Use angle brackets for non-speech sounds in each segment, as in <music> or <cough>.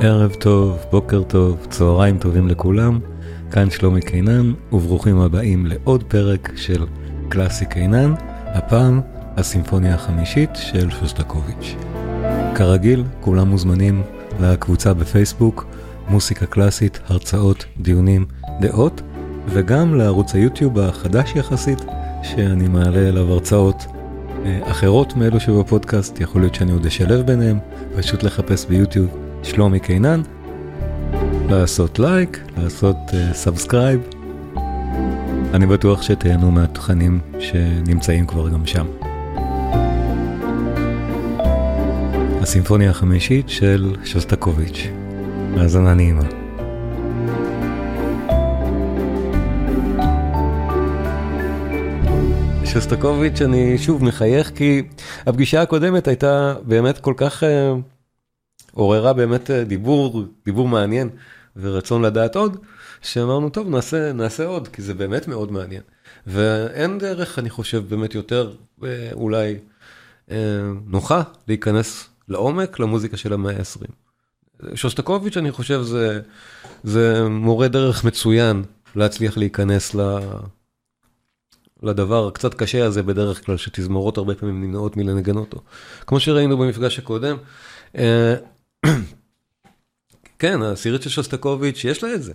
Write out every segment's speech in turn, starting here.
ערב טוב, בוקר טוב, צהריים טובים לכולם, כאן שלומי קינן, וברוכים הבאים לעוד פרק של קלאסי קינן, הפעם הסימפוניה החמישית של שוסטקוביץ'. כרגיל, כולם מוזמנים לקבוצה בפייסבוק, מוסיקה קלאסית, הרצאות, דיונים, דעות, וגם לערוץ היוטיוב החדש יחסית, שאני מעלה אליו הרצאות אה, אחרות מאלו שבפודקאסט, יכול להיות שאני עוד אשלב ביניהם, פשוט לחפש ביוטיוב שלומי קינן, לעשות לייק, לעשות subscribe. Uh, אני בטוח שתהנו מהתכנים שנמצאים כבר גם שם. הסימפוניה החמישית של שוסטקוביץ', האזנה נעימה. שוסטקוביץ', אני שוב מחייך כי הפגישה הקודמת הייתה באמת כל כך... Uh, עוררה באמת אה, דיבור, דיבור מעניין ורצון לדעת עוד, שאמרנו, טוב, נעשה, נעשה עוד, כי זה באמת מאוד מעניין. ואין דרך, אני חושב, באמת יותר אה, אולי אה, נוחה להיכנס לעומק למוזיקה של המאה ה-20. שוסטקוביץ', אני חושב, זה, זה מורה דרך מצוין להצליח להיכנס ל... לדבר הקצת קשה הזה בדרך כלל, שתזמורות הרבה פעמים נמנעות מלנגן אותו. כמו שראינו במפגש הקודם, כן, העשירית של שוסטקוביץ', יש לה את זה.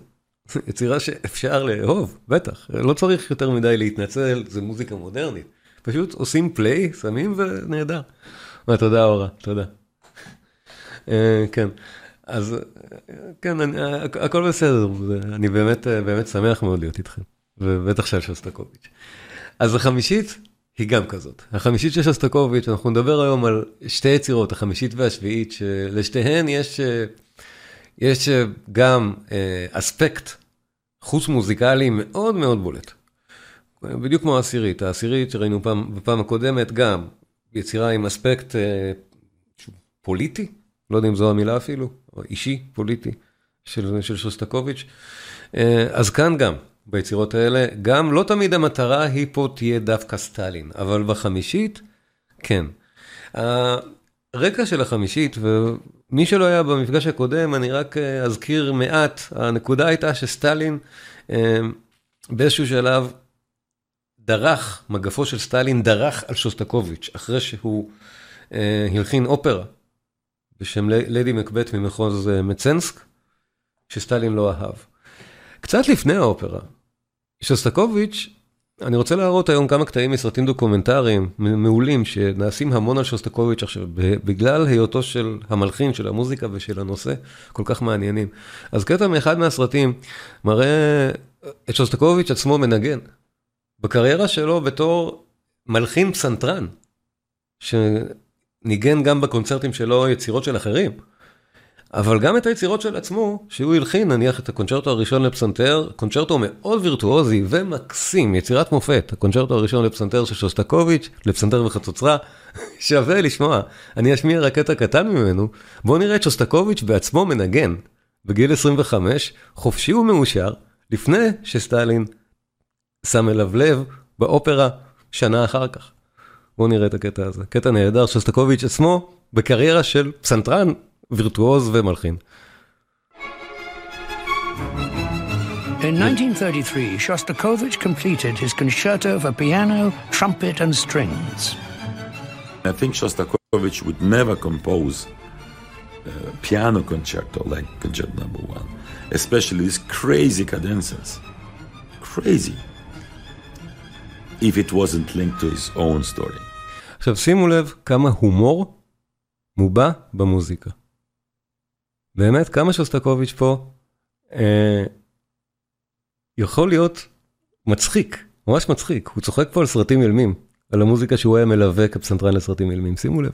יצירה שאפשר לאהוב, בטח. לא צריך יותר מדי להתנצל, זה מוזיקה מודרנית. פשוט עושים פליי, שמים ונהדר. תודה אורה, תודה. אה, כן, אז כן, הכל בסדר, אני באמת, באמת שמח מאוד להיות איתכם, ובטח של שוסטקוביץ'. אז החמישית, היא גם כזאת. החמישית של שסטקוביץ', אנחנו נדבר היום על שתי יצירות, החמישית והשביעית, שלשתיהן יש, יש גם אה, אספקט חוץ מוזיקלי מאוד מאוד בולט. בדיוק כמו העשירית, העשירית שראינו פעם, בפעם הקודמת, גם יצירה עם אספקט אה, פוליטי, לא יודע אם זו המילה אפילו, או אישי, פוליטי, של, של שוסטקוביץ'. אה, אז כאן גם, ביצירות האלה, גם לא תמיד המטרה היא פה תהיה דווקא סטלין, אבל בחמישית, כן. הרקע של החמישית, ומי שלא היה במפגש הקודם, אני רק אה, אזכיר מעט, הנקודה הייתה שסטלין אה, באיזשהו שלב דרך, מגפו של סטלין דרך על שוסטקוביץ', אחרי שהוא אה, הלחין אופרה בשם לדי מקבט ממחוז מצנסק, שסטלין לא אהב. קצת לפני האופרה, שוסטקוביץ', אני רוצה להראות היום כמה קטעים מסרטים דוקומנטריים מעולים שנעשים המון על שוסטקוביץ' עכשיו, בגלל היותו של המלחין, של המוזיקה ושל הנושא, כל כך מעניינים. אז קטע מאחד מהסרטים מראה את שוסטקוביץ' עצמו מנגן. בקריירה שלו בתור מלחין פסנתרן, שניגן גם בקונצרטים שלו יצירות של אחרים. אבל גם את היצירות של עצמו, שהוא הלחין נניח את הקונצ'רטו הראשון לפסנתר, קונצ'רטו מאוד וירטואוזי ומקסים, יצירת מופת, הקונצ'רטו הראשון לפסנתר של שוסטקוביץ', לפסנתר וחצוצרה, <laughs> שווה לשמוע. אני אשמיע רק קטע קטן ממנו, בואו נראה את שוסטקוביץ' בעצמו מנגן, בגיל 25, חופשי ומאושר, לפני שסטלין שם אליו לב באופרה שנה אחר כך. בואו נראה את הקטע הזה, קטע נהדר, שוסטקוביץ' עצמו בקריירה של פסנתרן וירטואוז ומלחין. In 1933, Shostakovich completed his concerto for piano, trumpet, and strings. I think Shostakovich would never compose a piano concerto like concerto number one, especially these crazy cadences. Crazy. If it wasn't linked to his own story. עכשיו שימו לב כמה הומור מובע במוזיקה. באמת, כמה שוסטקוביץ' פה אה, יכול להיות מצחיק, ממש מצחיק. הוא צוחק פה על סרטים אילמים, על המוזיקה שהוא היה מלווה כפסנתרן לסרטים אילמים, שימו לב.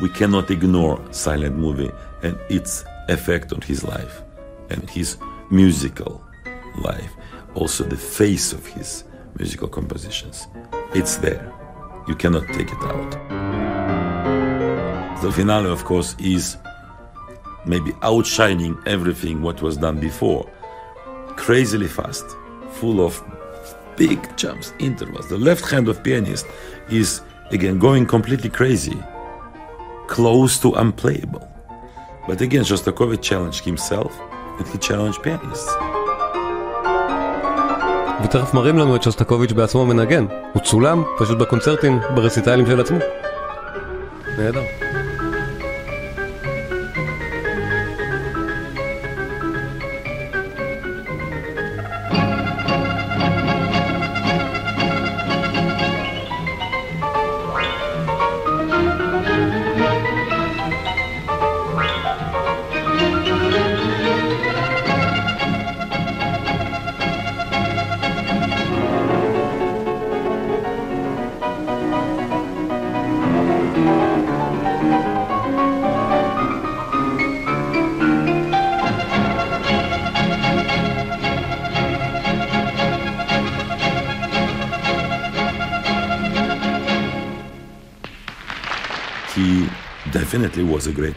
We cannot ignore silent movie and its effect on his life and his musical life. Also the face of his musical compositions. It's there. You cannot take it out. The finale, of course, is maybe outshining everything what was done before. Crazily fast, full of big jumps, intervals. The left hand of pianist is again going completely crazy, close to unplayable. But again, Shostakovich challenged himself and he challenged pianists. ותכף מראים לנו את שוסטקוביץ' בעצמו מנגן. הוא צולם פשוט בקונצרטים, ברסיטיילים של עצמו. נהדר.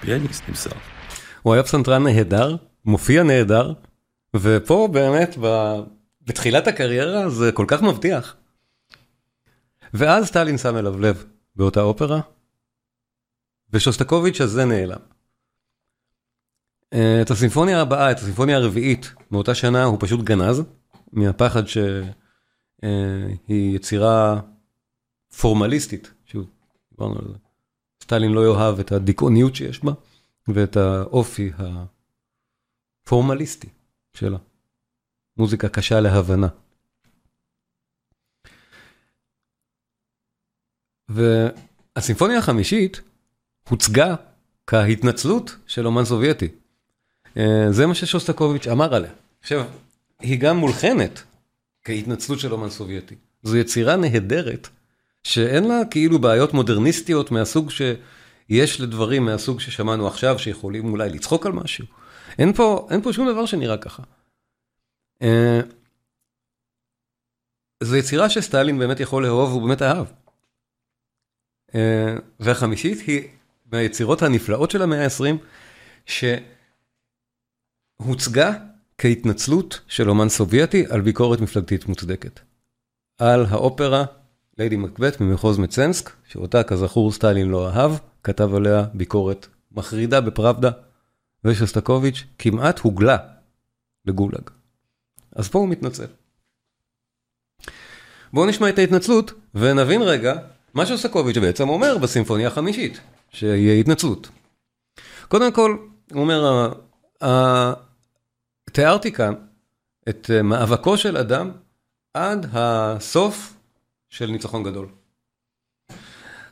Pianist himself. הוא היה פסנתרן נהדר, מופיע נהדר, ופה באמת ב... בתחילת הקריירה זה כל כך מבטיח. ואז סטלין שם אליו לב באותה אופרה, ושוסטקוביץ' הזה נעלם. אה, את הסימפוניה הבאה, את הסימפוניה הרביעית מאותה שנה הוא פשוט גנז, מהפחד שהיא יצירה פורמליסטית, שוב, דיברנו על זה. סטלין לא יאהב את הדיכאוניות שיש בה, ואת האופי הפורמליסטי שלה. מוזיקה קשה להבנה. והסימפוניה החמישית הוצגה כהתנצלות של אומן סובייטי. אה, זה מה ששוסטקוביץ' אמר עליה. עכשיו, היא גם מולחנת כהתנצלות של אומן סובייטי. זו יצירה נהדרת, שאין לה כאילו בעיות מודרניסטיות מהסוג שיש לדברים מהסוג ששמענו עכשיו, שיכולים אולי לצחוק על משהו. אין פה, אין פה שום דבר שנראה ככה. אה, זו יצירה שסטלין באמת יכול לאהוב, הוא באמת אהב. אה, והחמישית היא מהיצירות הנפלאות של המאה ה-20, שהוצגה כהתנצלות של אומן סובייטי על ביקורת מפלגתית מוצדקת. על האופרה ליידי מקבט ממחוז מצנסק, שאותה כזכור סטלין לא אהב, כתב עליה ביקורת מחרידה בפראבדה, ושוסטקוביץ' כמעט הוגלה לגולאג. אז פה הוא מתנצל. בואו נשמע את ההתנצלות ונבין רגע מה שוסטקוביץ' בעצם אומר בסימפוניה החמישית, שיהיה התנצלות. קודם כל, הוא אומר, תיארתי כאן את מאבקו של אדם עד הסוף של ניצחון גדול.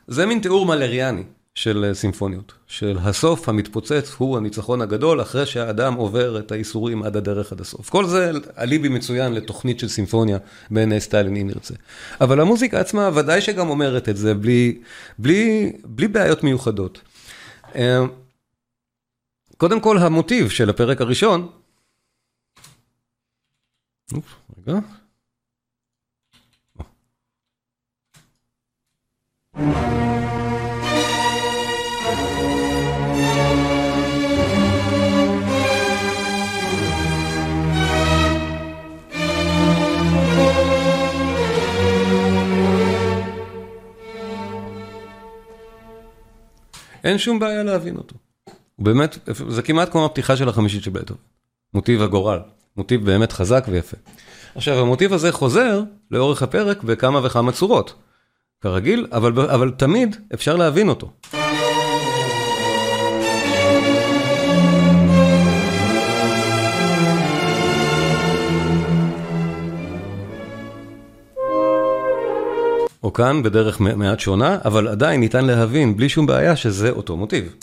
זה מין תיאור מלריאני של סימפוניות, של הסוף המתפוצץ הוא הניצחון הגדול אחרי שהאדם עובר את האיסורים עד הדרך עד הסוף. כל זה אליבי מצוין לתוכנית של סימפוניה בעיני סטיילין אם נרצה. אבל המוזיקה עצמה ודאי שגם אומרת את זה בלי, בלי, בלי בעיות מיוחדות. קודם כל המוטיב של הפרק הראשון, אוף, רגע. אין שום בעיה להבין אותו. באמת, זה כמעט כמו הפתיחה של החמישית של בטהובן. מוטיב הגורל, מוטיב באמת חזק ויפה. עכשיו, המוטיב הזה חוזר לאורך הפרק בכמה וכמה צורות. כרגיל, אבל, אבל תמיד אפשר להבין אותו. או כאן בדרך מעט שונה, אבל עדיין ניתן להבין בלי שום בעיה שזה אותו מוטיב.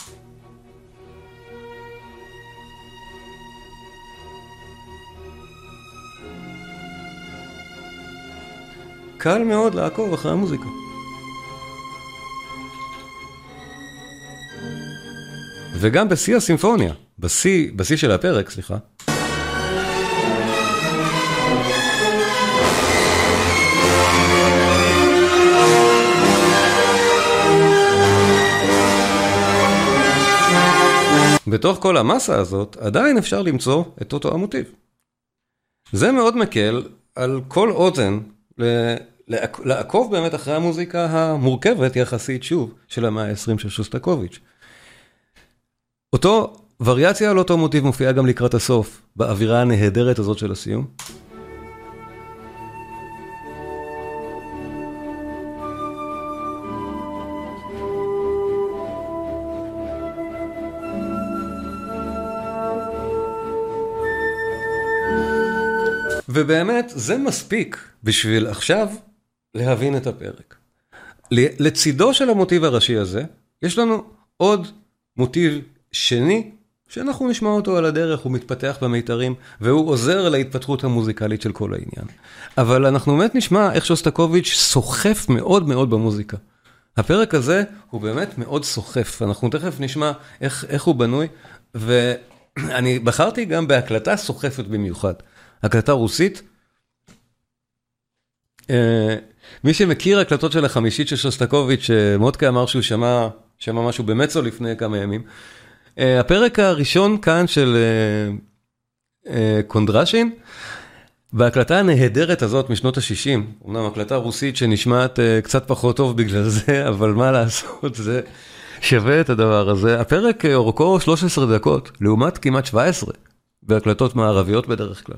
קל מאוד לעקוב אחרי המוזיקה. וגם בשיא הסימפוניה, בשיא, בשיא של הפרק, סליחה. בתוך כל המסה הזאת, עדיין אפשר למצוא את אותו המוטיב. זה מאוד מקל על כל אוזן לעקוב באמת אחרי המוזיקה המורכבת יחסית, שוב, של המאה ה-20 של שוסטקוביץ'. אותו וריאציה על אותו מוטיב מופיעה גם לקראת הסוף, באווירה הנהדרת הזאת של הסיום. ובאמת, זה מספיק בשביל עכשיו להבין את הפרק. לצידו של המוטיב הראשי הזה, יש לנו עוד מוטיב שני, שאנחנו נשמע אותו על הדרך, הוא מתפתח במיתרים, והוא עוזר להתפתחות המוזיקלית של כל העניין. אבל אנחנו באמת נשמע איך שוסטקוביץ' סוחף מאוד מאוד במוזיקה. הפרק הזה הוא באמת מאוד סוחף, אנחנו תכף נשמע איך, איך הוא בנוי, ואני בחרתי גם בהקלטה סוחפת במיוחד. הקלטה רוסית. אה, מי שמכיר הקלטות של החמישית של שוסטקוביץ', מודקה אמר שהוא שמע, שמע משהו במצו לפני כמה ימים. אה, הפרק הראשון כאן של אה, קונדרשין, בהקלטה הנהדרת הזאת משנות ה-60, אמנם הקלטה רוסית שנשמעת קצת פחות טוב בגלל זה, <laughs> אבל מה לעשות, זה שווה את הדבר הזה. הפרק אורכו 13 דקות, לעומת כמעט 17 בהקלטות מערביות בדרך כלל.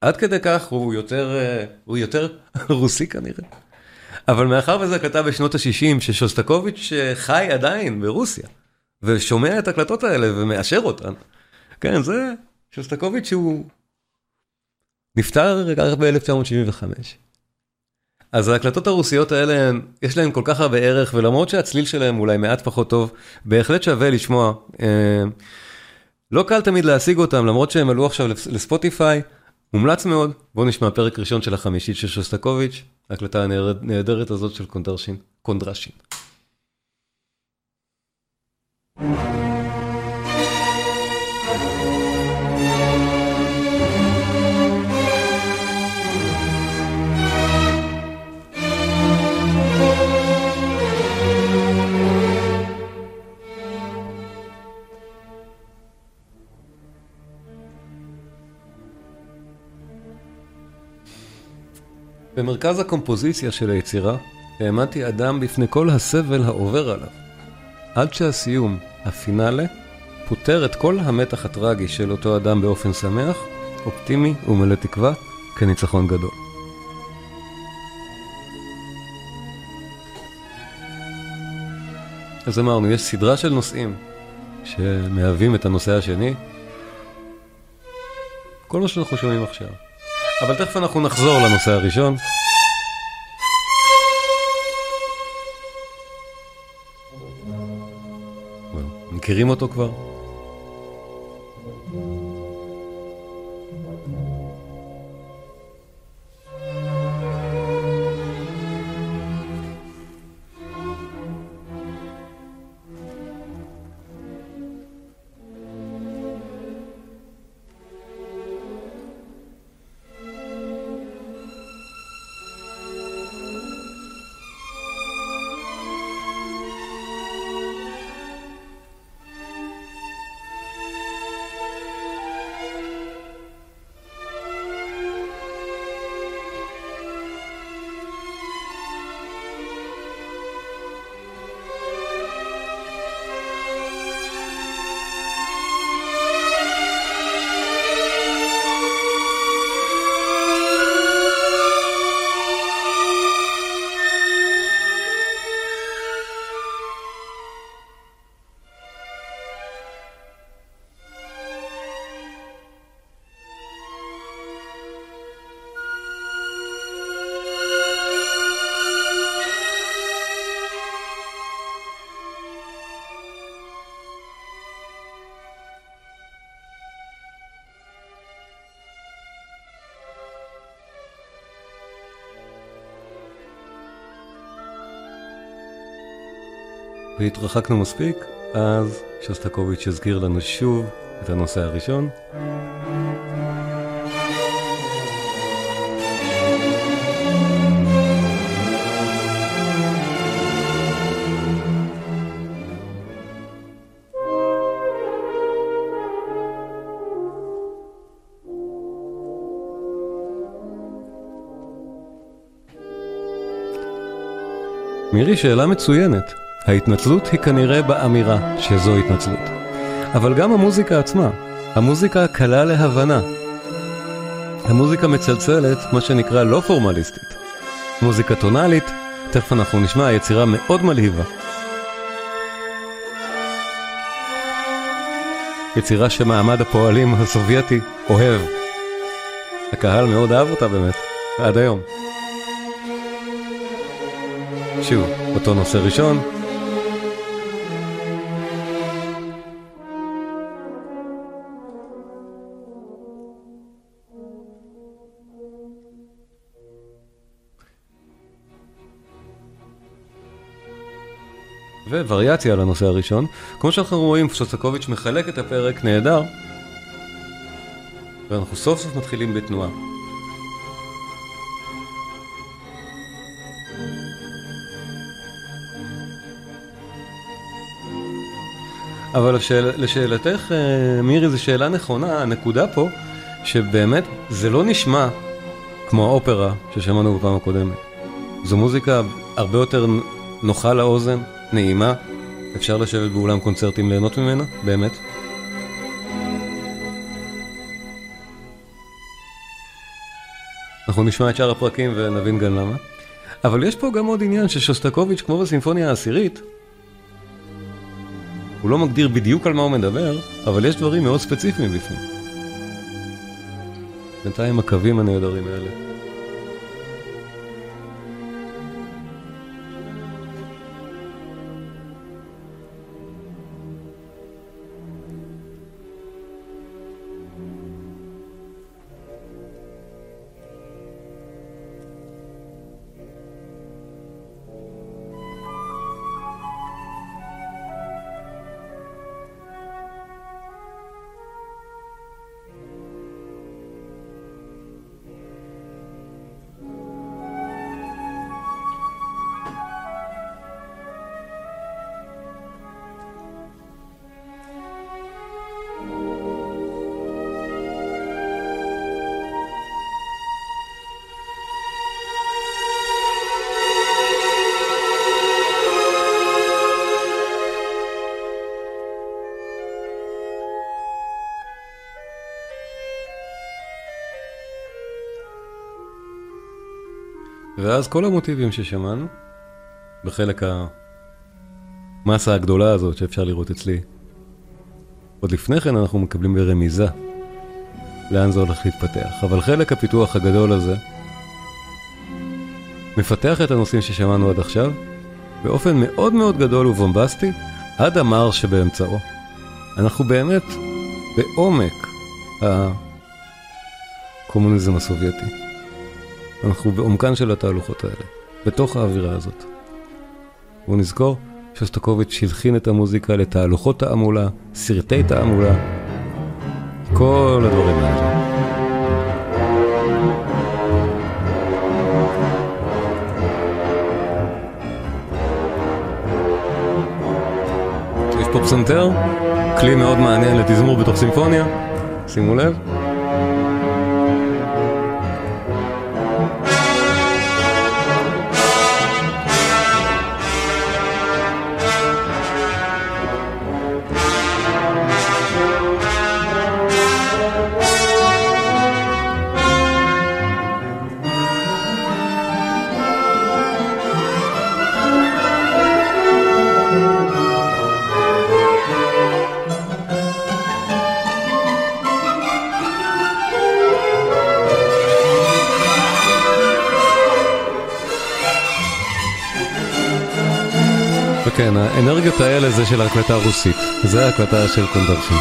עד כדי כך הוא יותר, אה, הוא יותר <laughs> רוסי כנראה. אבל מאחר וזה הקלטה בשנות ה-60, ששוסטקוביץ' אה, חי עדיין ברוסיה, ושומע את ההקלטות האלה ומאשר אותן. כן, זה שוסטקוביץ' הוא נפטר רק ב-1975. אז ההקלטות הרוסיות האלה, יש להן כל כך הרבה ערך, ולמרות שהצליל שלהם אולי מעט פחות טוב, בהחלט שווה לשמוע. אה, לא קל תמיד להשיג אותם, למרות שהם עלו עכשיו לספוטיפיי. מומלץ מאוד, בואו נשמע פרק ראשון של החמישית של שוסטקוביץ', ההקלטה הנהדרת הזאת של קונדרשין, קונדרשין. במרכז הקומפוזיציה של היצירה העמדתי אדם בפני כל הסבל העובר עליו. עד שהסיום, הפינאלה, פותר את כל המתח הטרגי של אותו אדם באופן שמח, אופטימי ומלא תקווה, כניצחון גדול. אז אמרנו, יש סדרה של נושאים שמהווים את הנושא השני. כל מה שאנחנו שומעים עכשיו. אבל תכף אנחנו נחזור לנושא הראשון. מכירים אותו כבר? והתרחקנו מספיק, אז שוסטקוביץ' הזכיר לנו שוב את הנושא הראשון. מירי, שאלה מצוינת. ההתנצלות היא כנראה באמירה שזו התנצלות. אבל גם המוזיקה עצמה, המוזיקה קלה להבנה. המוזיקה מצלצלת, מה שנקרא לא פורמליסטית. מוזיקה טונאלית, תכף אנחנו נשמע יצירה מאוד מלהיבה. יצירה שמעמד הפועלים הסובייטי אוהב. הקהל מאוד אהב אותה באמת, עד היום. שוב, אותו נושא ראשון. ווריאציה על הנושא הראשון. כמו שאנחנו רואים, שוסטקוביץ' מחלק את הפרק נהדר, ואנחנו סוף סוף מתחילים בתנועה. אבל לשאל, לשאלתך, אה, מירי, זו שאלה נכונה, הנקודה פה, שבאמת זה לא נשמע כמו האופרה ששמענו בפעם הקודמת. זו מוזיקה הרבה יותר נוחה לאוזן, נעימה, אפשר לשבת באולם קונצרטים ליהנות ממנה, באמת. אנחנו נשמע את שאר הפרקים ונבין גם למה. אבל יש פה גם עוד עניין ששוסטקוביץ', כמו בסימפוניה העשירית, הוא לא מגדיר בדיוק על מה הוא מדבר, אבל יש דברים מאוד ספציפיים בפנים. בינתיים הקווים הנהדרים האלה. ואז כל המוטיבים ששמענו, בחלק המסה הגדולה הזאת שאפשר לראות אצלי, עוד לפני כן אנחנו מקבלים ברמיזה לאן זה הולך להתפתח. אבל חלק הפיתוח הגדול הזה מפתח את הנושאים ששמענו עד עכשיו באופן מאוד מאוד גדול ובומבסטי עד המר שבאמצעו. אנחנו באמת בעומק הקומוניזם הסובייטי. אנחנו בעומקן של התהלוכות האלה, בתוך האווירה הזאת. בואו נזכור, שוסטקוביץ' הלחין את המוזיקה לתהלוכות תעמולה, סרטי תעמולה, כל הדברים האלה. יש פה פסנתר, כלי מאוד מעניין לתזמור בתוך סימפוניה, שימו לב. כן, האנרגיות האלה זה של ההקלטה הרוסית. זה ההקלטה של קונדרשין.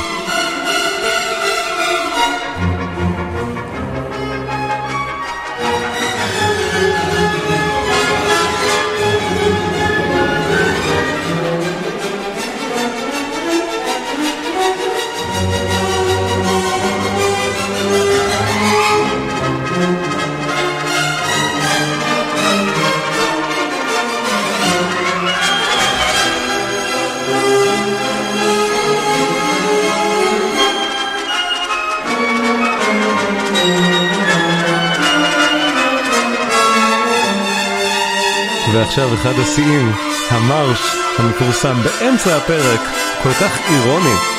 אחד השיאים, המרש המפורסם באמצע הפרק, כל כך אירוני.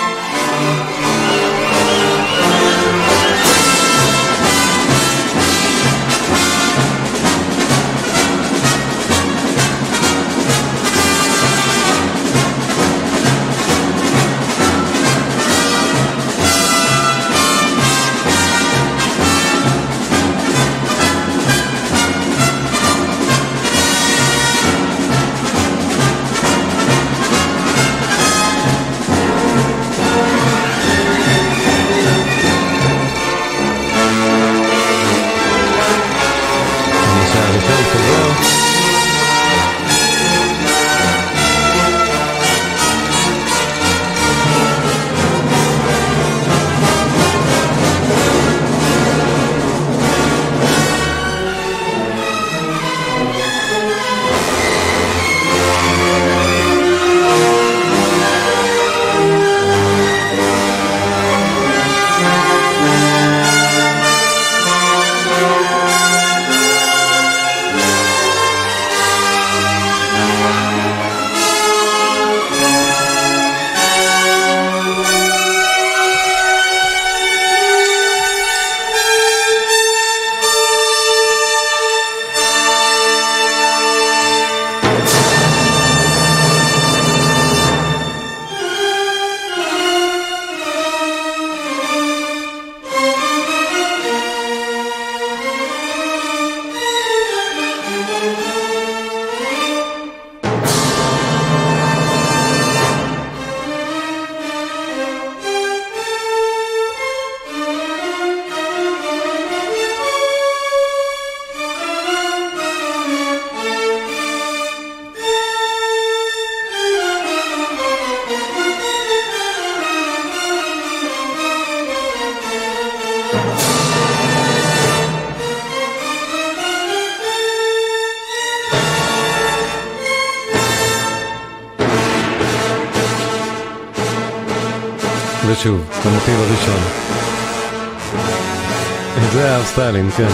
סטלין, כן.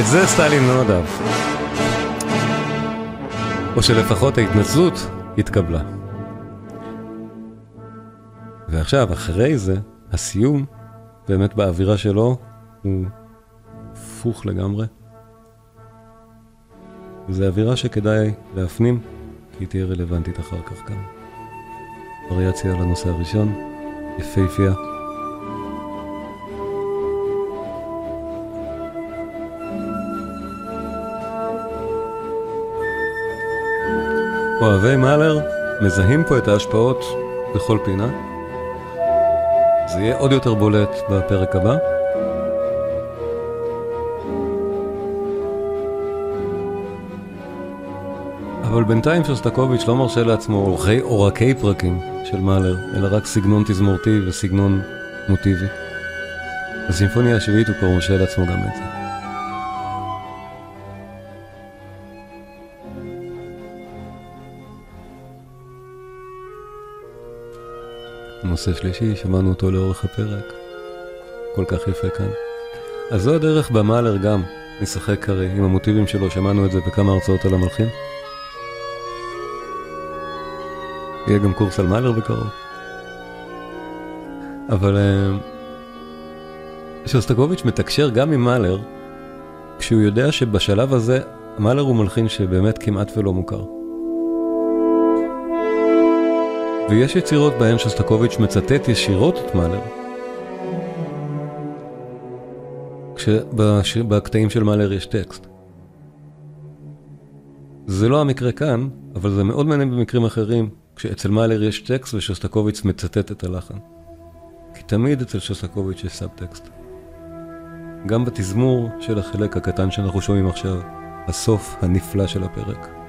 את זה סטלין מאוד אהב. או שלפחות ההתנצלות התקבלה. ועכשיו, אחרי זה, הסיום, באמת באווירה שלו, הוא הפוך לגמרי. וזו אווירה שכדאי להפנים, כי היא תהיה רלוונטית אחר כך גם. וריאציה על הנושא הראשון, יפהפייה. אוהבי מאלר מזהים פה את ההשפעות בכל פינה. זה יהיה עוד יותר בולט בפרק הבא. אבל בינתיים שוסטקוביץ' לא מרשה לעצמו עורכי עורקי פרקים של מאלר, אלא רק סגנון תזמורתי וסגנון מוטיבי. בסימפוניה השביעית הוא כבר מרשה לעצמו גם את זה. נושא שלישי, שמענו אותו לאורך הפרק. כל כך יפה כאן. אז זו הדרך במאלר גם, נשחק הרי עם המוטיבים שלו, שמענו את זה בכמה הרצאות על המלחין. יהיה גם קורס על מאלר בקרוב. אבל אה, שוסטקוביץ' מתקשר גם עם מאלר, כשהוא יודע שבשלב הזה, מאלר הוא מלחין שבאמת כמעט ולא מוכר. ויש יצירות בהן שוסטקוביץ' מצטט ישירות את מאלר. כשבקטעים של מאלר יש טקסט. זה לא המקרה כאן, אבל זה מאוד מעניין במקרים אחרים, כשאצל מאלר יש טקסט ושוסטקוביץ' מצטט את הלחן. כי תמיד אצל שוסטקוביץ' יש סאב-טקסט. גם בתזמור של החלק הקטן שאנחנו שומעים עכשיו, הסוף הנפלא של הפרק.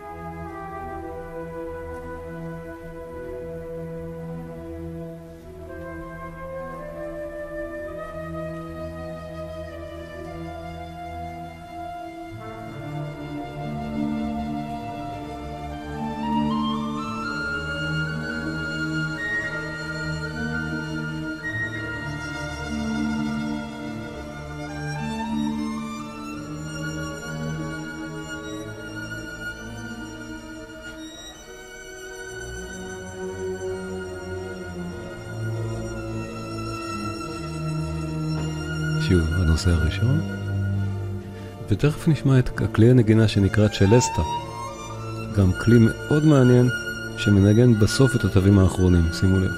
הנושא הראשון. ותכף נשמע את הכלי הנגינה שנקרא צ'לסטה. גם כלי מאוד מעניין שמנגן בסוף את התווים האחרונים, שימו לב.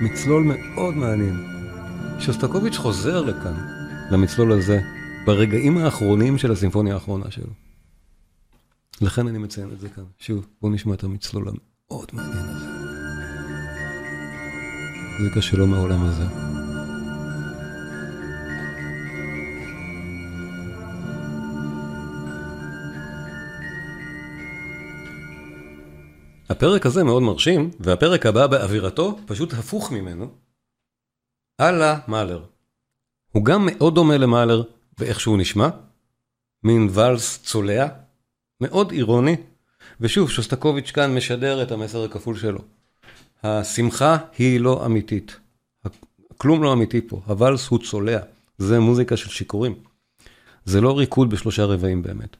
מצלול מאוד מעניין. שוסטקוביץ' חוזר לכאן, למצלול הזה, ברגעים האחרונים של הסימפוניה האחרונה שלו. לכן אני מציין את זה כאן. שוב, בואו נשמע את המצלול המאוד מעניין הזה. מוזיקה שלו מהעולם הזה. הפרק הזה מאוד מרשים, והפרק הבא באווירתו פשוט הפוך ממנו. אללה מאלר. הוא גם מאוד דומה למאלר באיך שהוא נשמע, מין ואלס צולע, מאוד אירוני, ושוב, שוסטקוביץ' כאן משדר את המסר הכפול שלו. השמחה היא לא אמיתית. כלום לא אמיתי פה, הוואלס הוא צולע, זה מוזיקה של שיכורים. זה לא ריקוד בשלושה רבעים באמת.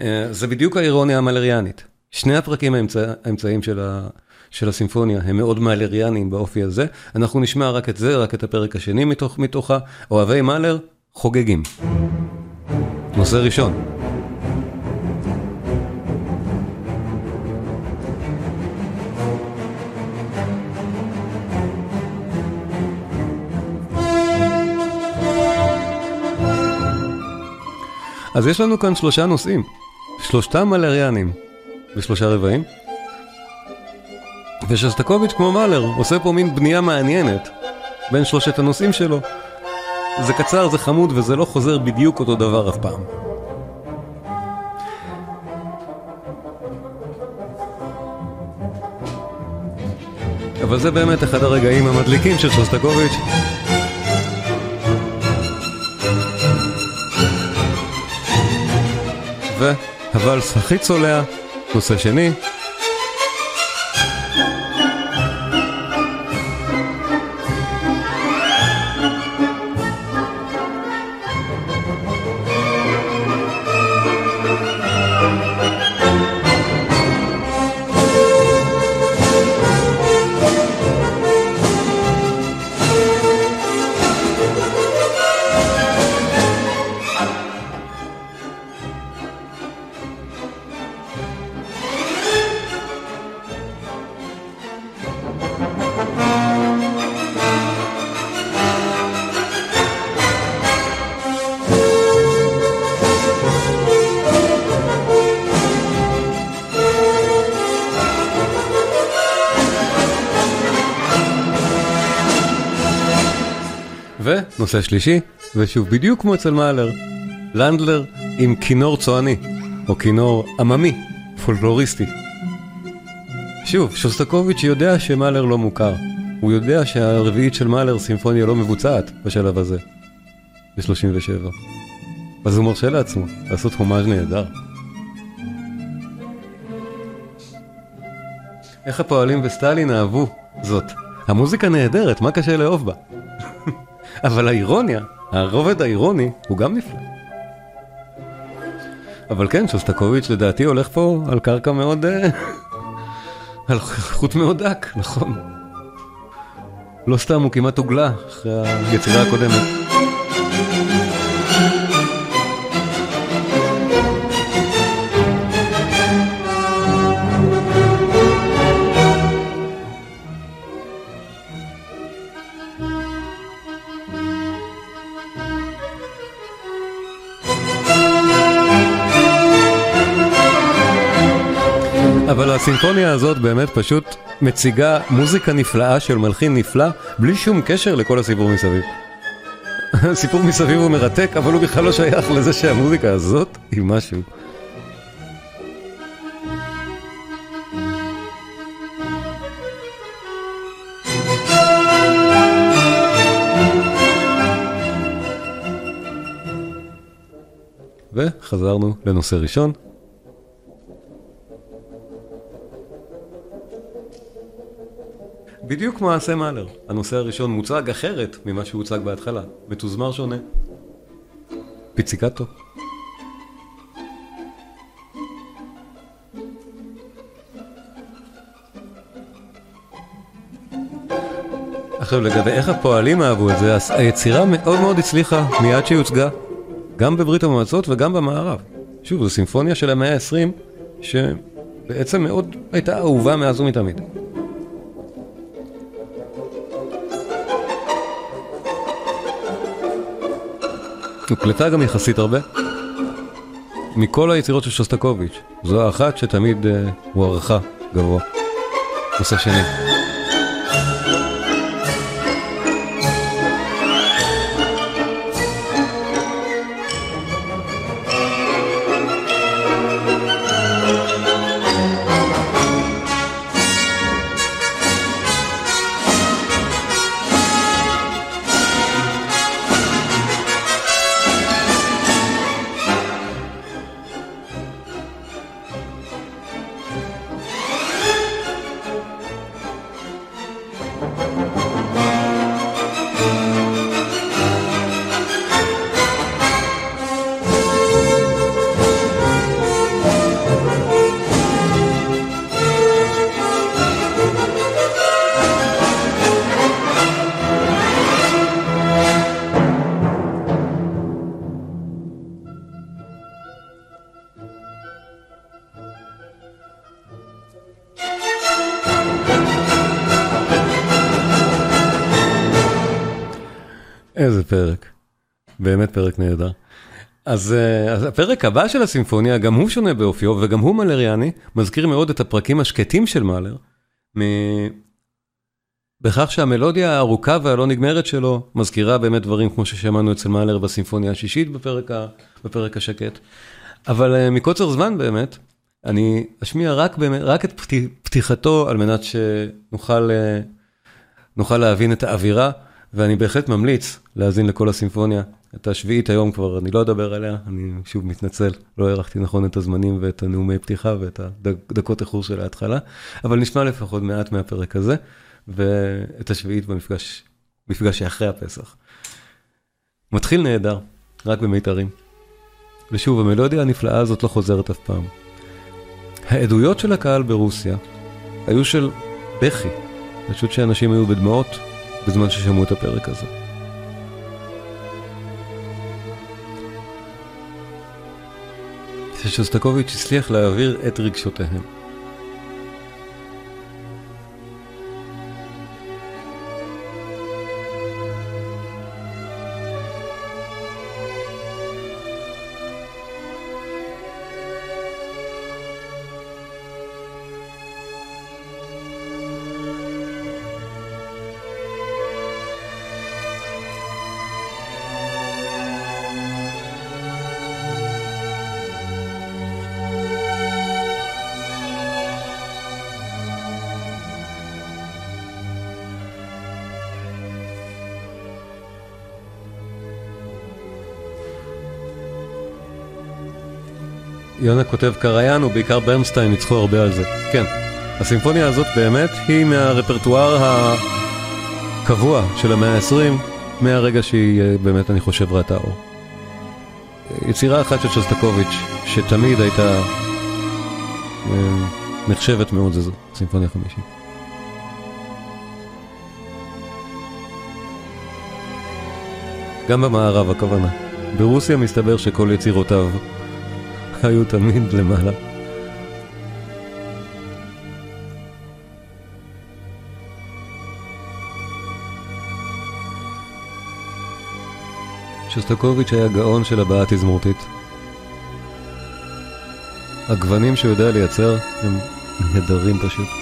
אה, זה בדיוק האירוניה המלריאנית. שני הפרקים האמצע, האמצעיים של, ה, של הסימפוניה הם מאוד מאלריאניים באופי הזה. אנחנו נשמע רק את זה, רק את הפרק השני מתוך, מתוכה. אוהבי מאלר חוגגים. נושא ראשון. אז יש לנו כאן שלושה נושאים, שלושתם מלריאנים, בשלושה רבעים. ושסטקוביץ' כמו מאלר עושה פה מין בנייה מעניינת בין שלושת הנושאים שלו. זה קצר, זה חמוד וזה לא חוזר בדיוק אותו דבר אף פעם. אבל זה באמת אחד הרגעים המדליקים של שוסטקוביץ'. והוואלס הכי צולע, נושא שני. ונושא שלישי, ושוב בדיוק כמו אצל מאלר, לנדלר עם כינור צועני, או כינור עממי, פולקלוריסטי. שוב, שוסטקוביץ' יודע שמאלר לא מוכר. הוא יודע שהרביעית של מאלר סימפוניה לא מבוצעת בשלב הזה, ב-37. אז הוא מרשה לעצמו לעשות הומאז' נהדר. איך הפועלים וסטלין אהבו זאת. המוזיקה נהדרת, מה קשה לאהוב בה? אבל האירוניה, הרובד האירוני, הוא גם נפלא. אבל כן, שוסטקוביץ' לדעתי הולך פה על קרקע מאוד... אה, <laughs> על חוט מאוד דק, נכון. לא סתם, הוא כמעט הוגלה אחרי היצירה הקודמת. אבל הסימפוניה הזאת באמת פשוט מציגה מוזיקה נפלאה של מלחין נפלא, בלי שום קשר לכל הסיפור מסביב. <laughs> הסיפור מסביב הוא מרתק, אבל הוא בכלל לא שייך לזה שהמוזיקה הזאת היא משהו. וחזרנו לנושא ראשון, בדיוק כמו מעשה מאלר. הנושא הראשון מוצג אחרת ממה שהוצג בהתחלה. מתוזמר שונה. פיציקטו. עכשיו לגבי איך הפועלים אהבו את זה, אז היצירה מאוד מאוד הצליחה מיד שהיא הוצגה, גם בברית המועצות וגם במערב. שוב, זו סימפוניה של המאה ה-20, שבעצם מאוד הייתה אהובה מאז ומתמיד. הוקלטה גם יחסית הרבה. מכל היצירות של שוסטקוביץ', זו האחת שתמיד uh, הוערכה גבוה. נושא שני. באמת פרק נהדר. אז, אה, אז הפרק הבא של הסימפוניה, גם הוא שונה באופיו וגם הוא מלריאני, מזכיר מאוד את הפרקים השקטים של מאלר, מ... בכך שהמלודיה הארוכה והלא נגמרת שלו מזכירה באמת דברים כמו ששמענו אצל מאלר בסימפוניה השישית בפרק, ה... בפרק השקט. אבל אה, מקוצר זמן באמת, אני אשמיע רק, באמת, רק את פתיחתו על מנת שנוכל אה, להבין את האווירה. ואני בהחלט ממליץ להאזין לכל הסימפוניה. את השביעית היום כבר אני לא אדבר עליה, אני שוב מתנצל, לא הערכתי נכון את הזמנים ואת הנאומי פתיחה ואת הדקות איחור של ההתחלה, אבל נשמע לפחות מעט מהפרק הזה, ואת השביעית במפגש, מפגש שאחרי הפסח. מתחיל נהדר, רק במיתרים. ושוב, המלודיה הנפלאה הזאת לא חוזרת אף פעם. העדויות של הקהל ברוסיה היו של בכי, פשוט שאנשים היו בדמעות בזמן ששמעו את הפרק הזה. ששוסטקוביץ' הצליח להעביר את רגשותיהם. יונה כותב קריין ובעיקר ברנסטיין ניצחו הרבה על זה. כן, הסימפוניה הזאת באמת היא מהרפרטואר הקבוע של המאה ה-20, מהרגע שהיא אה, באמת, אני חושב, ראתה אור. יצירה אחת של שוסטקוביץ', שתמיד הייתה אה, נחשבת מאוד, זו סימפוניה חמישית. גם במערב הכוונה. ברוסיה מסתבר שכל יצירותיו <laughs> היו תמיד למעלה. שוסטקוביץ' היה גאון של הבעה תזמורתית. הגוונים שהוא יודע לייצר הם נהדרים פשוט.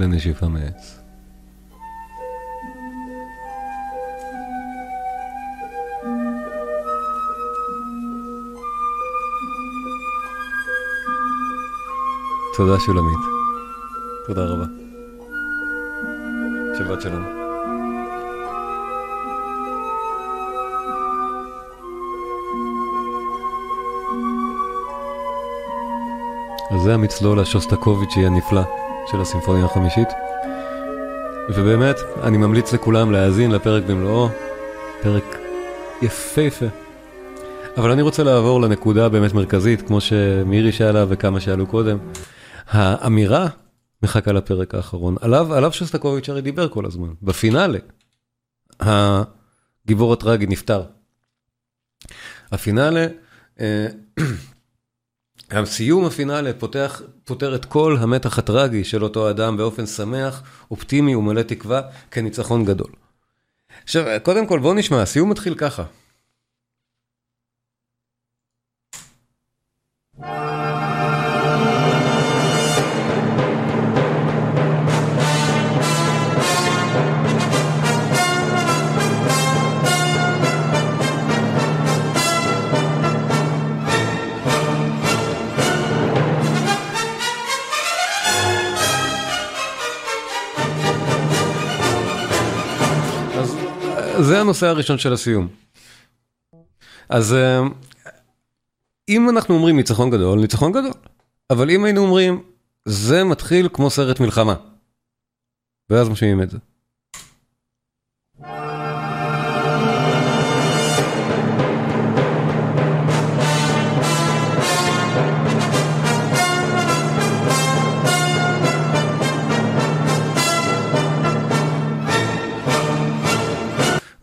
וכלי נשיפה מעץ. תודה שולמית. תודה רבה. שבת שלום. אז זה המצלול השוסטקוביצ'י הנפלא של הסימפוניה החמישית. ובאמת, אני ממליץ לכולם להאזין לפרק במלואו, פרק יפהפה. אבל אני רוצה לעבור לנקודה באמת מרכזית, כמו שמירי שאלה וכמה שאלו קודם. האמירה מחכה לפרק האחרון. עליו, עליו שוסטקוביץ' הרי דיבר כל הזמן. בפינאלה, הגיבור הטרגי נפטר. הפינאלה, אה, הסיום הפינאלה פותח, פותר את כל המתח הטרגי של אותו אדם באופן שמח, אופטימי ומלא תקווה, כניצחון גדול. עכשיו, קודם כל בואו נשמע, הסיום מתחיל ככה. אז אה, זה הנושא הראשון של הסיום. אז אה, אם אנחנו אומרים ניצחון גדול, ניצחון גדול. אבל אם היינו אומרים, זה מתחיל כמו סרט מלחמה. ואז משמיעים את זה.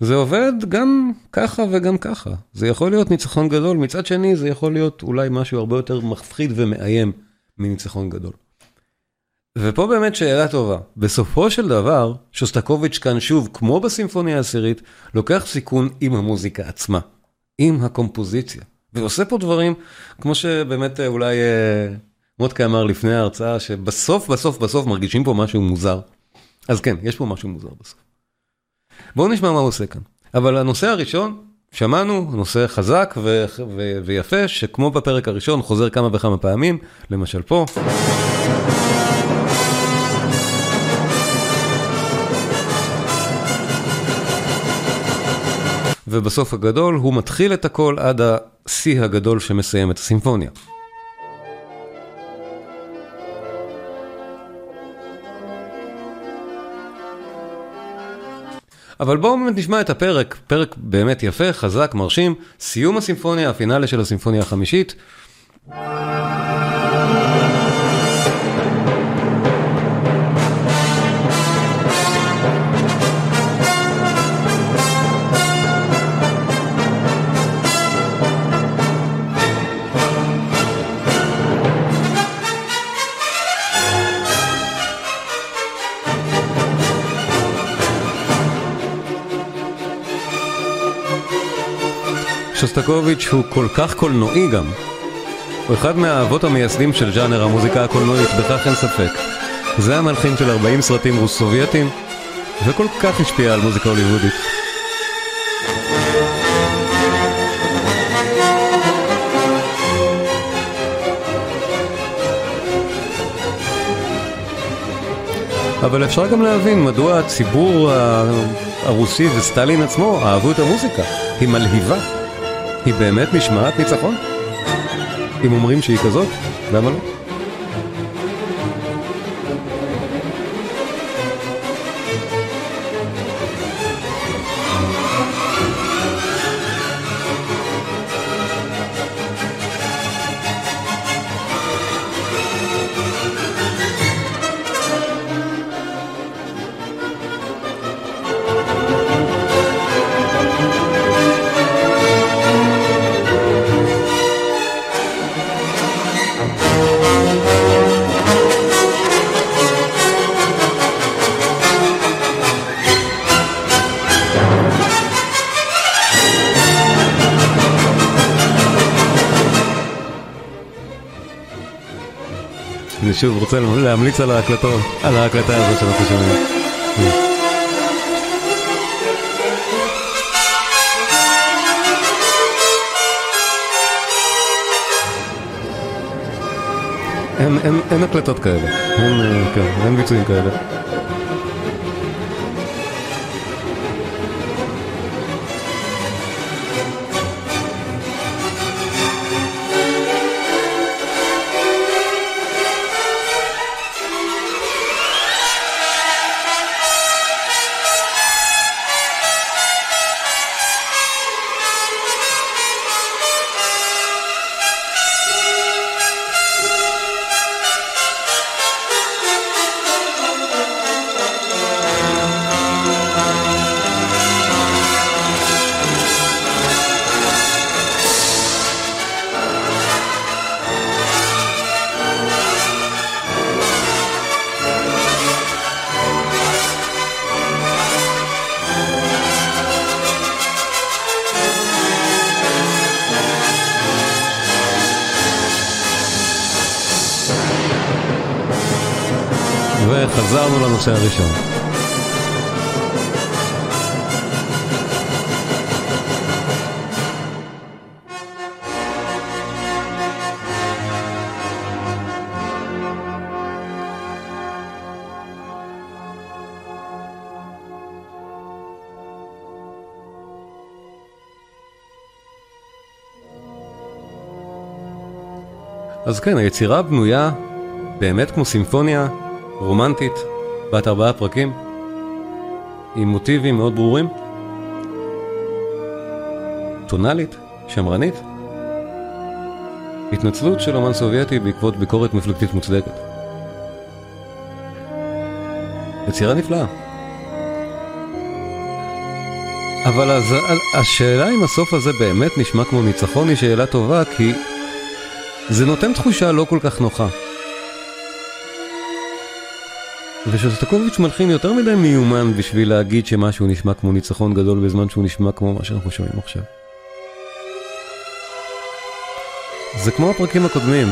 זה עובד גם ככה וגם ככה. זה יכול להיות ניצחון גדול, מצד שני זה יכול להיות אולי משהו הרבה יותר מפחיד ומאיים מניצחון גדול. ופה באמת שאלה טובה. בסופו של דבר, שוסטקוביץ' כאן שוב, כמו בסימפוניה העשירית, לוקח סיכון עם המוזיקה עצמה, עם הקומפוזיציה. ועושה פה דברים, כמו שבאמת אה, אולי אה, מוטקה אמר לפני ההרצאה, שבסוף בסוף בסוף מרגישים פה משהו מוזר. אז כן, יש פה משהו מוזר בסוף. בואו נשמע מה הוא עושה כאן. אבל הנושא הראשון, שמענו, נושא חזק ו- ו- ויפה, שכמו בפרק הראשון, חוזר כמה וכמה פעמים, למשל פה. ובסוף הגדול הוא מתחיל את הכל עד השיא הגדול שמסיים את הסימפוניה. אבל בואו באמת נשמע את הפרק, פרק באמת יפה, חזק, מרשים, סיום הסימפוניה, הפינאלה של הסימפוניה החמישית. שוסטקוביץ' הוא כל כך קולנועי גם. הוא אחד מהאבות המייסדים של ז'אנר המוזיקה הקולנועית, בכך אין ספק. זה המלחין של 40 סרטים רוס-סובייטים, וכל כך השפיע על מוזיקה הוליוודית. אבל אפשר גם להבין מדוע הציבור הרוסי וסטלין עצמו אהבו את המוזיקה. היא מלהיבה. היא באמת נשמעת ניצחון? אם אומרים שהיא כזאת, למה לא? רוצה להמליץ על ההקלטות, על ההקלטה הזו שאנחנו שומעים. אין, הקלטות כאלה, אין, אה, כן, ביצועים כאלה. לנושא הראשון. אז כן, היצירה בנויה באמת כמו סימפוניה רומנטית, בת ארבעה פרקים, עם מוטיבים מאוד ברורים, טונאלית, שמרנית, התנצלות של אומן סובייטי בעקבות ביקורת מפלגתית מוצדקת. יצירה נפלאה. אבל אז השאלה אם הסוף הזה באמת נשמע כמו ניצחון היא שאלה טובה, כי זה נותן תחושה לא כל כך נוחה. ושוסטקוביץ' מלחין יותר מדי מיומן בשביל להגיד שמשהו נשמע כמו ניצחון גדול בזמן שהוא נשמע כמו מה שאנחנו שומעים עכשיו. זה כמו הפרקים הקודמים,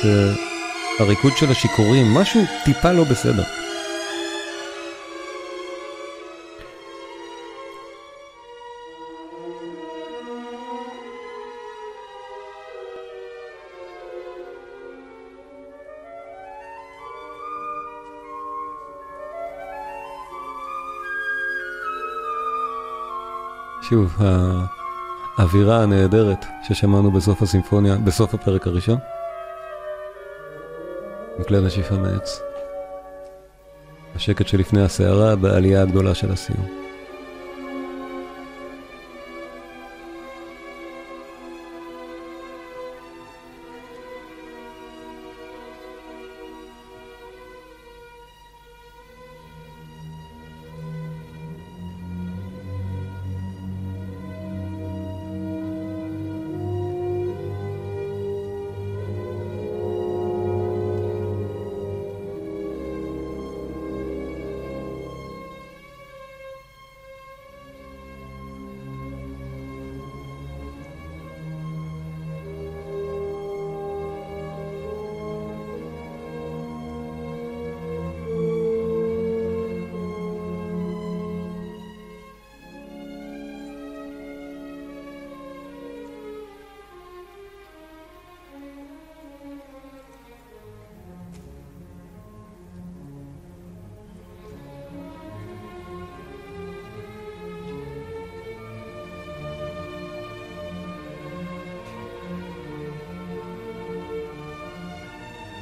שהריקוד של השיכורים, משהו טיפה לא בסדר. שוב, האווירה הנהדרת ששמענו בסוף הסימפוניה, בסוף הפרק הראשון. מכלי נשיפה מעץ. השקט שלפני הסערה והעלייה הגדולה של הסיום.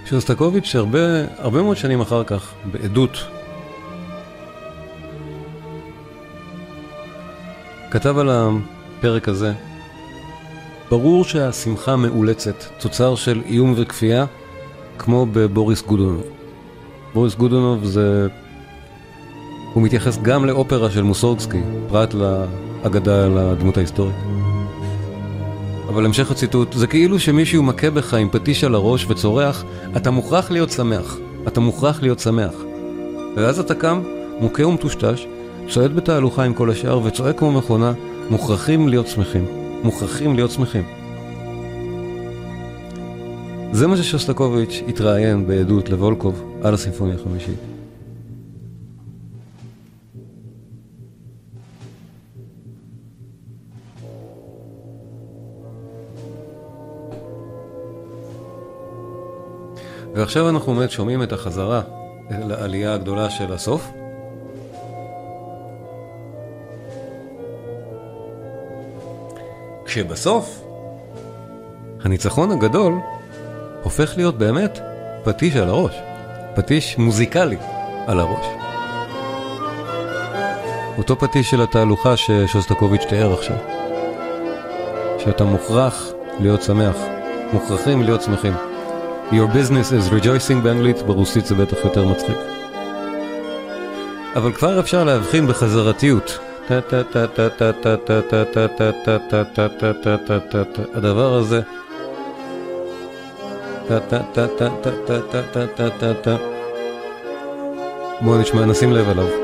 שוסטקוביץ' הרבה, מאוד שנים אחר כך, בעדות, כתב על הפרק הזה, ברור שהשמחה מאולצת, תוצר של איום וכפייה, כמו בבוריס גודונוב. בוריס גודונוב זה... הוא מתייחס גם לאופרה של מוסורגסקי, פרט לאגדה על הדמות ההיסטורית. אבל המשך הציטוט, זה כאילו שמישהו מכה בך עם פטיש על הראש וצורח, אתה מוכרח להיות שמח, אתה מוכרח להיות שמח. ואז אתה קם, מוכה ומטושטש, צועד בתהלוכה עם כל השאר וצועק כמו מכונה, מוכרחים להיות שמחים. מוכרחים להיות שמחים. זה מה ששוסטקוביץ' התראיין בעדות לוולקוב על הסימפוניה החמישית. ועכשיו אנחנו באמת שומעים את החזרה לעלייה הגדולה של הסוף. כשבסוף, הניצחון הגדול הופך להיות באמת פטיש על הראש. פטיש מוזיקלי על הראש. אותו פטיש של התהלוכה ששוסטקוביץ' תיאר עכשיו. שאתה מוכרח להיות שמח. מוכרחים להיות שמחים. Your business is rejoicing באנגלית, ברוסית זה בטח יותר מצחיק. אבל כבר אפשר להבחין בחזרתיות. הדבר הזה. בואו נשמע, נשים לב אליו.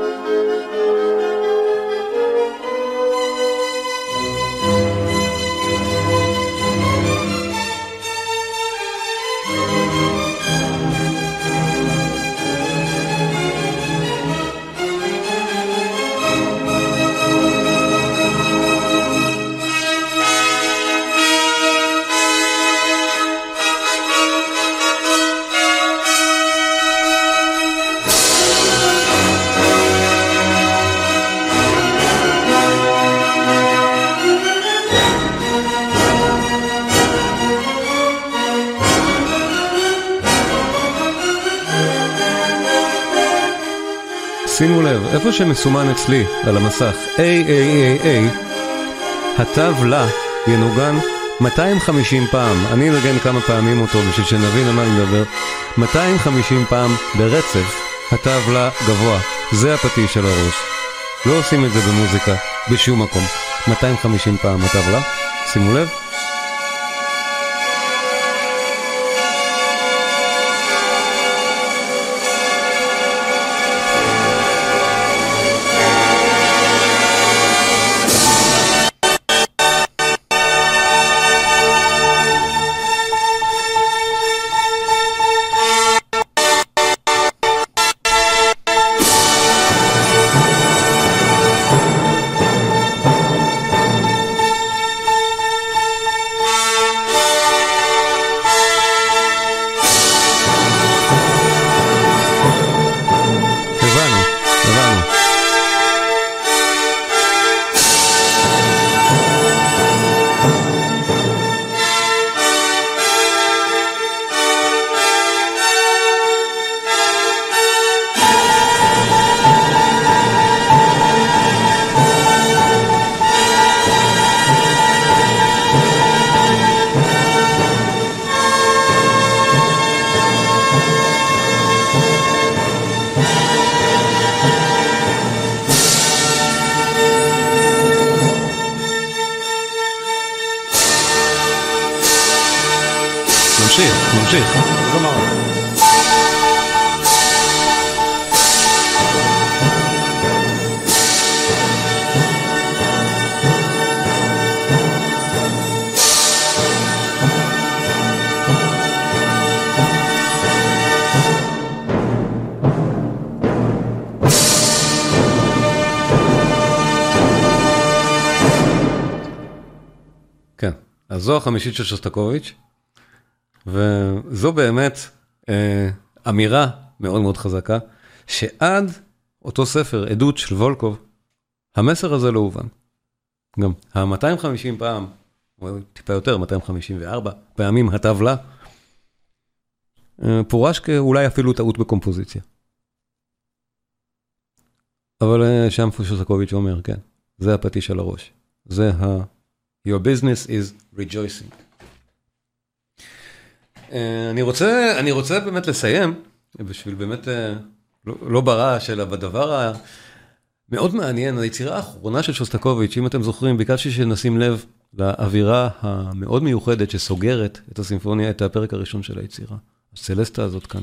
איפה שמסומן אצלי על המסך AAAA, התו לה ינוגן 250 פעם, אני אנגן כמה פעמים אותו בשביל שנבין על מה אני מדבר, 250 פעם ברצף, התו לה גבוה, זה הפטיש של הראש. לא עושים את זה במוזיקה, בשום מקום. 250 פעם התו לה, שימו לב. אז זו החמישית של שוסטקוביץ', וזו באמת אה, אמירה מאוד מאוד חזקה, שעד אותו ספר, עדות של וולקוב, המסר הזה לא הובן. גם ה-250 פעם, או טיפה יותר, 254 פעמים הטבלה, אה, פורש כאולי אפילו טעות בקומפוזיציה. אבל אה, שם שוסטקוביץ' אומר, כן, זה הפטיש על הראש. זה ה... Your business is rejoicing. אה, אני רוצה, אני רוצה באמת לסיים, בשביל באמת, אה, לא, לא ברעש, אלא בדבר המאוד מעניין, היצירה האחרונה של שוסטקוביץ', אם אתם זוכרים, ביקשתי שנשים לב לאווירה המאוד מיוחדת שסוגרת את הסימפוניה, את הפרק הראשון של היצירה. הסלסטה הזאת כאן.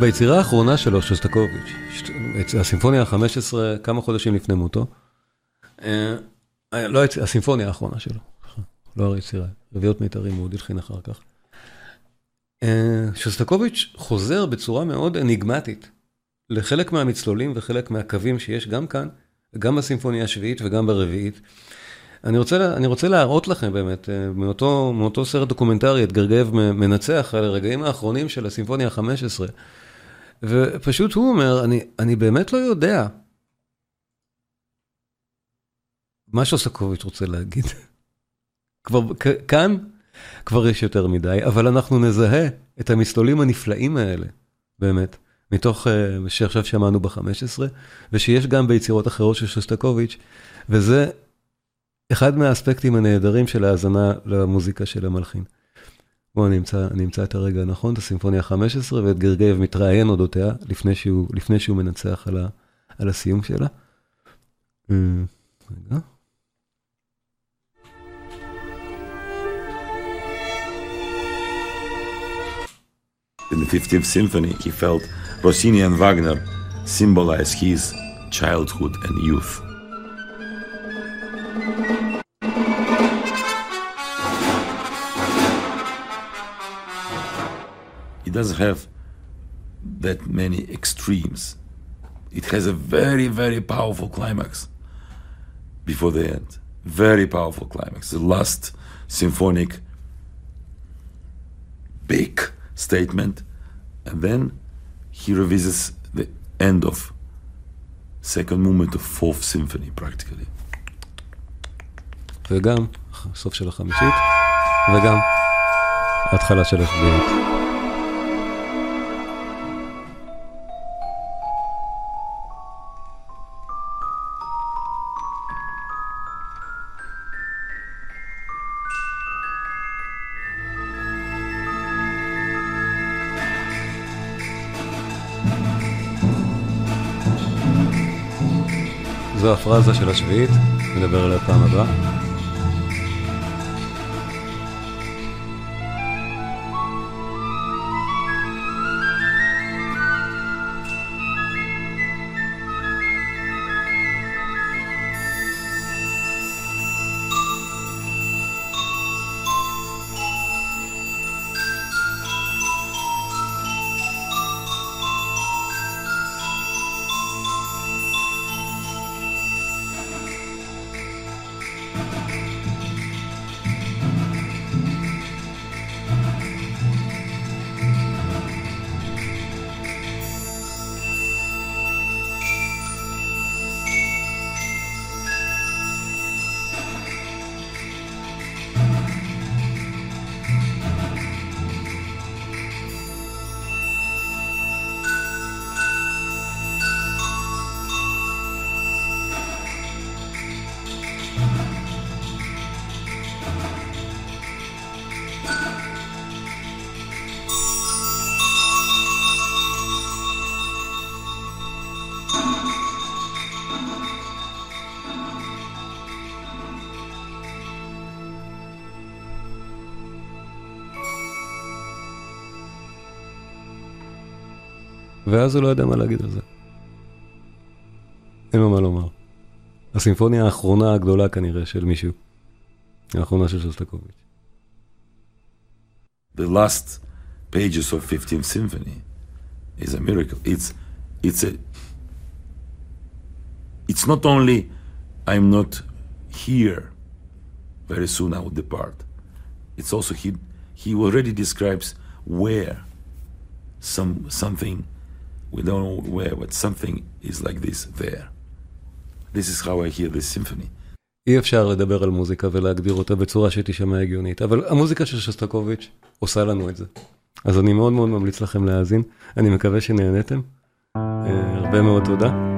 ביצירה האחרונה שלו, שוסטקוביץ', הסימפוניה ה-15, כמה חודשים לפני מותו, אה, לא הסימפוניה האחרונה שלו, לא היצירה, רביעיות מיתרים, הוא הלחין אחר כך. אה, שוסטקוביץ' חוזר בצורה מאוד אניגמטית לחלק מהמצלולים וחלק מהקווים שיש גם כאן, גם בסימפוניה השביעית וגם ברביעית. אני רוצה, אני רוצה להראות לכם באמת, אה, מאותו, מאותו סרט דוקומנטרי, את גרגייב מנצח על הרגעים האחרונים של הסימפוניה ה-15. ופשוט הוא אומר, אני, אני באמת לא יודע מה שוסטקוביץ' רוצה להגיד. <laughs> כבר כאן כבר יש יותר מדי, אבל אנחנו נזהה את המסלולים הנפלאים האלה, באמת, מתוך, אה, שעכשיו שמענו ב-15, ושיש גם ביצירות אחרות של שוסטקוביץ', וזה אחד מהאספקטים הנהדרים של ההאזנה למוזיקה של המלחין. בואו נמצא, נמצא את הרגע הנכון, את הסימפוניה ה-15, ואת גרגייב מתראיין אודותיה, לפני שהוא, לפני שהוא מנצח על, ה, על הסיום שלה. אה, רגע. In the 50th Symphony, he felt Rossini and Wagner symbolize his childhood and youth. doesn't have that many extremes. It has a very, very powerful climax before the end. Very powerful climax. The last symphonic big statement, and then he revisits the end of second movement of fourth symphony practically. וגם סוף של החמישית, וגם התחלה של השביעית. זו הפרזה של השביעית, נדבר עליה פעם הבאה. ואז הוא לא יודע מה להגיד על זה. אין לו מה לומר. הסימפוניה האחרונה הגדולה כנראה של מישהו. האחרונה של שוסטקוביץ'. The last pages of 15th symphony is a miracle. It's, it's a, it's not only I'm not here, very soon I will depart. It's also he, he already describes where some, something we don't know where, but something is like this there. This is how I hear this symphony. אי אפשר לדבר על מוזיקה ולהגדיר אותה בצורה שתישמע הגיונית, אבל המוזיקה של שוסטקוביץ' עושה לנו את זה. אז אני מאוד מאוד ממליץ לכם להאזין, אני מקווה שנהנתם. אה, הרבה מאוד תודה.